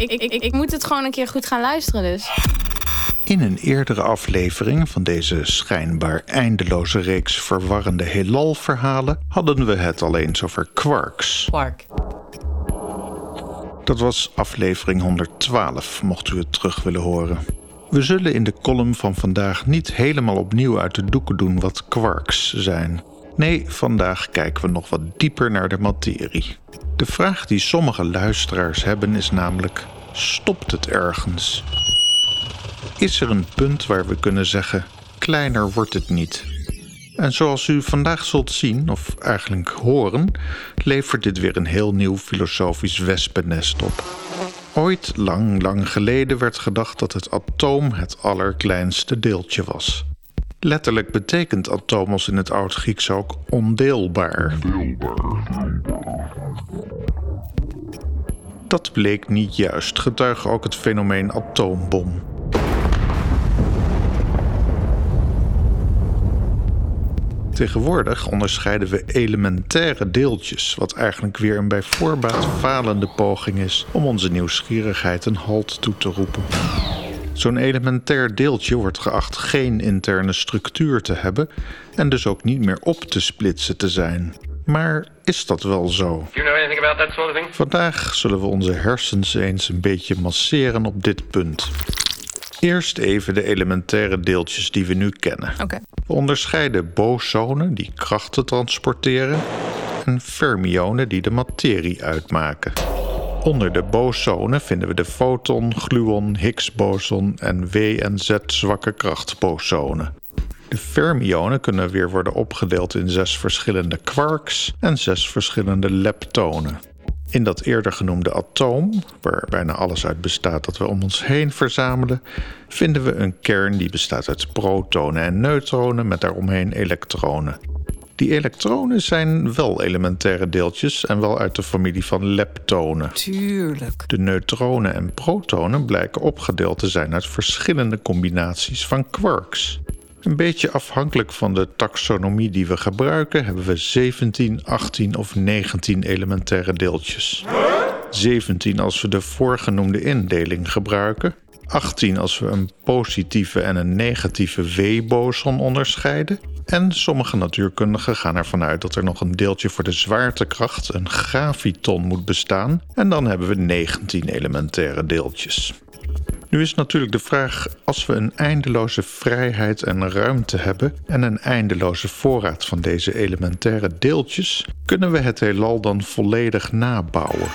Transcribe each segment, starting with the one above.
Ik, ik, ik, ik moet het gewoon een keer goed gaan luisteren dus. In een eerdere aflevering van deze schijnbaar eindeloze reeks verwarrende heelal-verhalen hadden we het al eens over quarks. Quark. Dat was aflevering 112, mocht u het terug willen horen. We zullen in de column van vandaag niet helemaal opnieuw uit de doeken doen wat quarks zijn. Nee, vandaag kijken we nog wat dieper naar de materie. De vraag die sommige luisteraars hebben is namelijk: stopt het ergens? Is er een punt waar we kunnen zeggen: kleiner wordt het niet? En zoals u vandaag zult zien, of eigenlijk horen, levert dit weer een heel nieuw filosofisch wespennest op. Ooit, lang, lang geleden, werd gedacht dat het atoom het allerkleinste deeltje was. Letterlijk betekent atomos in het Oud-Grieks ook ondeelbaar. Dat bleek niet juist, getuige ook het fenomeen atoombom. Tegenwoordig onderscheiden we elementaire deeltjes, wat eigenlijk weer een bij voorbaat falende poging is om onze nieuwsgierigheid een halt toe te roepen. Zo'n elementair deeltje wordt geacht geen interne structuur te hebben en dus ook niet meer op te splitsen te zijn. Maar is dat wel zo? Vandaag zullen we onze hersens eens een beetje masseren op dit punt. Eerst even de elementaire deeltjes die we nu kennen. Oké. We onderscheiden bosonen die krachten transporteren en fermionen die de materie uitmaken. Onder de bosonen vinden we de foton, gluon, Higgs-boson en W en Z zwakke krachtbosonen. De fermionen kunnen weer worden opgedeeld in zes verschillende quarks en zes verschillende leptonen. In dat eerder genoemde atoom, waar bijna alles uit bestaat dat we om ons heen verzamelen, vinden we een kern die bestaat uit protonen en neutronen met daaromheen elektronen. Die elektronen zijn wel elementaire deeltjes en wel uit de familie van leptonen. Tuurlijk. De neutronen en protonen blijken opgedeeld te zijn uit verschillende combinaties van quarks. Een beetje afhankelijk van de taxonomie die we gebruiken, hebben we 17, 18 of 19 elementaire deeltjes. 17 als we de voorgenoemde indeling gebruiken, 18 als we een positieve en een negatieve W-boson onderscheiden. En sommige natuurkundigen gaan ervan uit dat er nog een deeltje voor de zwaartekracht, een graviton, moet bestaan. En dan hebben we 19 elementaire deeltjes. Nu is natuurlijk de vraag: als we een eindeloze vrijheid en ruimte hebben en een eindeloze voorraad van deze elementaire deeltjes, kunnen we het heelal dan volledig nabouwen?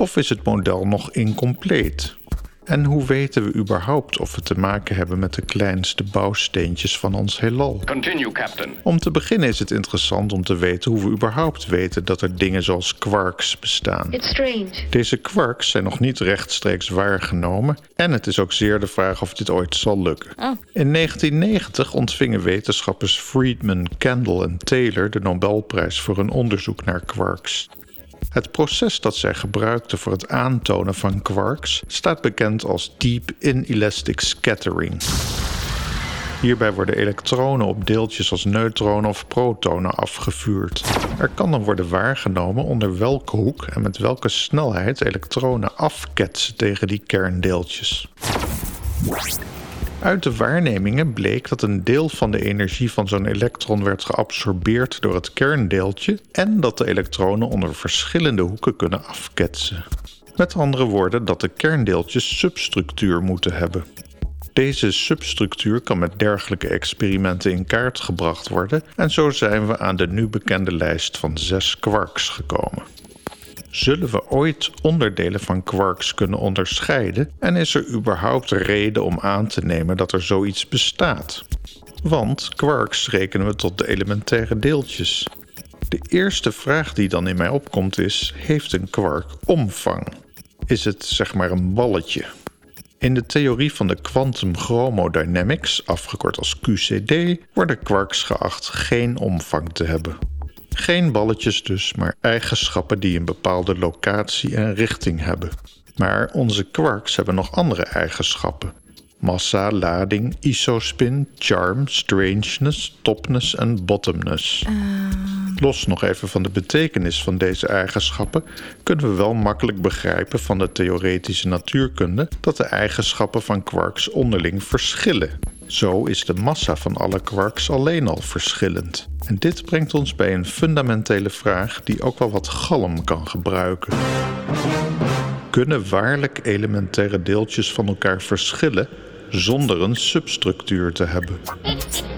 Of is het model nog incompleet? En hoe weten we überhaupt of we te maken hebben met de kleinste bouwsteentjes van ons heelal? Continue, Captain. Om te beginnen is het interessant om te weten hoe we überhaupt weten dat er dingen zoals quarks bestaan. It's strange. Deze quarks zijn nog niet rechtstreeks waargenomen en het is ook zeer de vraag of dit ooit zal lukken. Oh. In 1990 ontvingen wetenschappers Friedman, Kendall en Taylor de Nobelprijs voor hun onderzoek naar quarks. Het proces dat zij gebruikten voor het aantonen van quarks staat bekend als deep inelastic scattering. Hierbij worden elektronen op deeltjes als neutronen of protonen afgevuurd. Er kan dan worden waargenomen onder welke hoek en met welke snelheid elektronen afketsen tegen die kerndeeltjes. Uit de waarnemingen bleek dat een deel van de energie van zo'n elektron werd geabsorbeerd door het kerndeeltje en dat de elektronen onder verschillende hoeken kunnen afketsen. Met andere woorden, dat de kerndeeltjes substructuur moeten hebben. Deze substructuur kan met dergelijke experimenten in kaart gebracht worden en zo zijn we aan de nu bekende lijst van zes quarks gekomen. Zullen we ooit onderdelen van quarks kunnen onderscheiden en is er überhaupt reden om aan te nemen dat er zoiets bestaat? Want quarks rekenen we tot de elementaire deeltjes. De eerste vraag die dan in mij opkomt is: heeft een quark omvang? Is het zeg maar een balletje? In de theorie van de quantum chromodynamics, afgekort als QCD, worden quarks geacht geen omvang te hebben. Geen balletjes dus, maar eigenschappen die een bepaalde locatie en richting hebben. Maar onze quarks hebben nog andere eigenschappen. Massa, lading, isospin, charm, strangeness, topness en bottomness. Los nog even van de betekenis van deze eigenschappen, kunnen we wel makkelijk begrijpen van de theoretische natuurkunde dat de eigenschappen van quarks onderling verschillen. Zo is de massa van alle quarks alleen al verschillend. En dit brengt ons bij een fundamentele vraag die ook wel wat galm kan gebruiken. Kunnen waarlijk elementaire deeltjes van elkaar verschillen zonder een substructuur te hebben?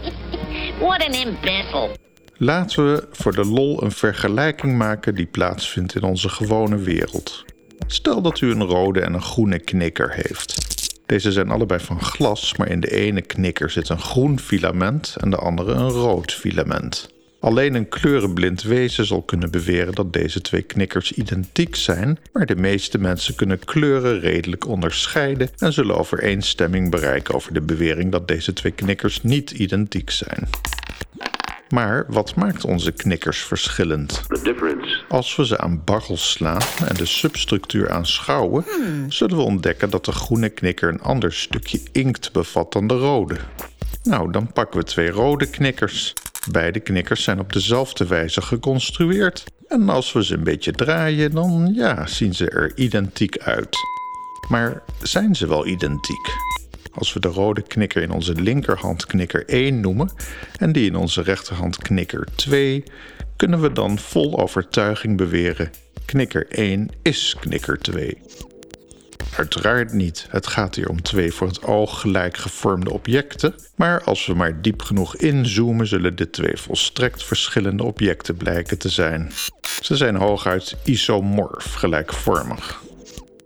What an imbecile. Laten we voor de lol een vergelijking maken die plaatsvindt in onze gewone wereld. Stel dat u een rode en een groene knikker heeft. Deze zijn allebei van glas, maar in de ene knikker zit een groen filament en de andere een rood filament. Alleen een kleurenblind wezen zal kunnen beweren dat deze twee knikkers identiek zijn, maar de meeste mensen kunnen kleuren redelijk onderscheiden en zullen overeenstemming bereiken over de bewering dat deze twee knikkers niet identiek zijn. Maar wat maakt onze knikkers verschillend? Als we ze aan barrels slaan en de substructuur aanschouwen, zullen we ontdekken dat de groene knikker een ander stukje inkt bevat dan de rode. Nou, dan pakken we twee rode knikkers. Beide knikkers zijn op dezelfde wijze geconstrueerd. En als we ze een beetje draaien, dan ja, zien ze er identiek uit. Maar zijn ze wel identiek? Als we de rode knikker in onze linkerhand knikker 1 noemen en die in onze rechterhand knikker 2, kunnen we dan vol overtuiging beweren: knikker 1 is knikker 2. Uiteraard niet. Het gaat hier om twee voor het oog gelijk gevormde objecten. Maar als we maar diep genoeg inzoomen, zullen dit twee volstrekt verschillende objecten blijken te zijn. Ze zijn hooguit isomorf, gelijkvormig.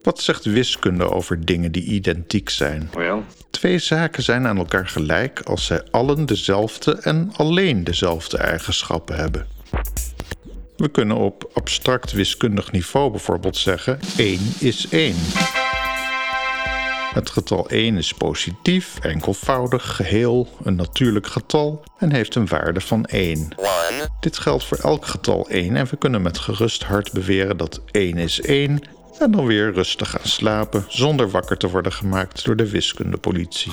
Wat zegt wiskunde over dingen die identiek zijn? Well, Twee zaken zijn aan elkaar gelijk als zij allen dezelfde en alleen dezelfde eigenschappen hebben. We kunnen op abstract wiskundig niveau bijvoorbeeld zeggen 1 is 1. Het getal 1 is positief, enkelvoudig, geheel, een natuurlijk getal en heeft een waarde van 1. Dit geldt voor elk getal 1 en we kunnen met gerust hart beweren dat 1 is 1 en dan weer rustig gaan slapen zonder wakker te worden gemaakt door de wiskundepolitie.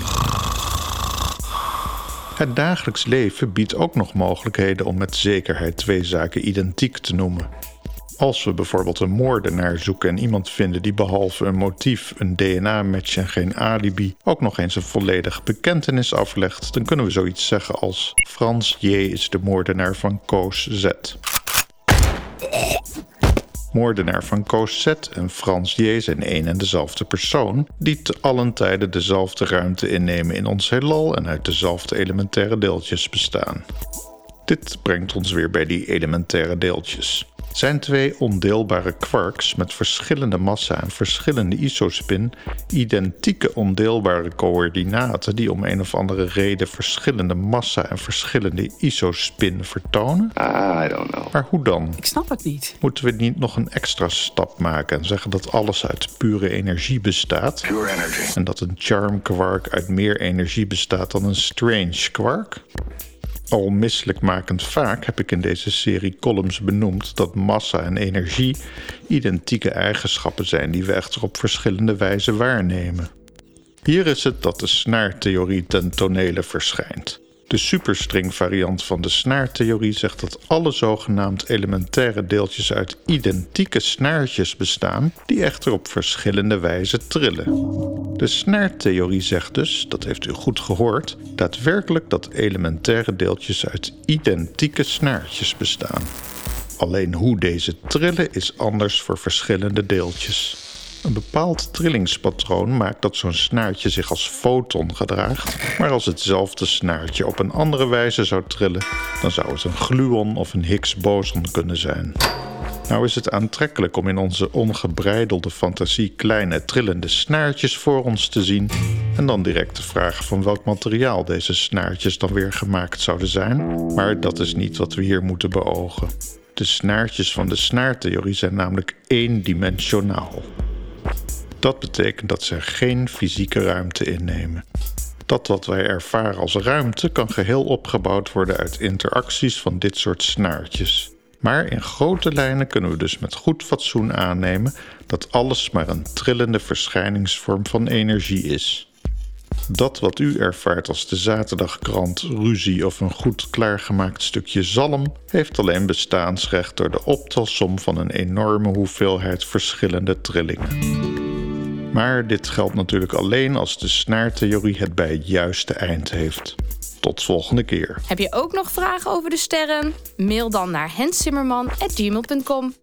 Het dagelijks leven biedt ook nog mogelijkheden om met zekerheid twee zaken identiek te noemen. Als we bijvoorbeeld een moordenaar zoeken en iemand vinden die behalve een motief, een DNA-match en geen alibi ook nog eens een volledige bekentenis aflegt, dan kunnen we zoiets zeggen als Frans J is de moordenaar van Koos Z. Moordenaar van Z en Frans J zijn één en dezelfde persoon, die te allen tijden dezelfde ruimte innemen in ons heelal en uit dezelfde elementaire deeltjes bestaan. Dit brengt ons weer bij die elementaire deeltjes. Zijn twee ondeelbare quarks met verschillende massa en verschillende isospin identieke ondeelbare coördinaten die om een of andere reden verschillende massa en verschillende isospin vertonen? I don't know. Maar hoe dan? Ik snap het niet. Moeten we niet nog een extra stap maken en zeggen dat alles uit pure energie bestaat? Pure energy. En dat een charm quark uit meer energie bestaat dan een strange quark? Al misselijkmakend vaak heb ik in deze serie columns benoemd dat massa en energie identieke eigenschappen zijn die we echter op verschillende wijzen waarnemen. Hier is het dat de snaartheorie ten tonele verschijnt. De superstring-variant van de snaartheorie zegt dat alle zogenaamd elementaire deeltjes uit identieke snaartjes bestaan, die echter op verschillende wijzen trillen. De snaartheorie zegt dus, dat heeft u goed gehoord, daadwerkelijk dat elementaire deeltjes uit identieke snaartjes bestaan. Alleen hoe deze trillen is anders voor verschillende deeltjes. Een bepaald trillingspatroon maakt dat zo'n snaartje zich als foton gedraagt, maar als hetzelfde snaartje op een andere wijze zou trillen, dan zou het een gluon of een Higgs-boson kunnen zijn. Nou is het aantrekkelijk om in onze ongebreidelde fantasie kleine trillende snaartjes voor ons te zien en dan direct te vragen van welk materiaal deze snaartjes dan weer gemaakt zouden zijn, maar dat is niet wat we hier moeten beogen. De snaartjes van de snaartheorie zijn namelijk eendimensionaal. Dat betekent dat ze geen fysieke ruimte innemen. Dat wat wij ervaren als ruimte kan geheel opgebouwd worden uit interacties van dit soort snaartjes. Maar in grote lijnen kunnen we dus met goed fatsoen aannemen dat alles maar een trillende verschijningsvorm van energie is. Dat wat u ervaart als de zaterdagkrant, ruzie of een goed klaargemaakt stukje zalm, heeft alleen bestaansrecht door de optelsom van een enorme hoeveelheid verschillende trillingen. Maar dit geldt natuurlijk alleen als de snaartheorie het bij het juiste eind heeft. Tot volgende keer. Heb je ook nog vragen over de sterren? Mail dan naar hensimmerman.gmail.com.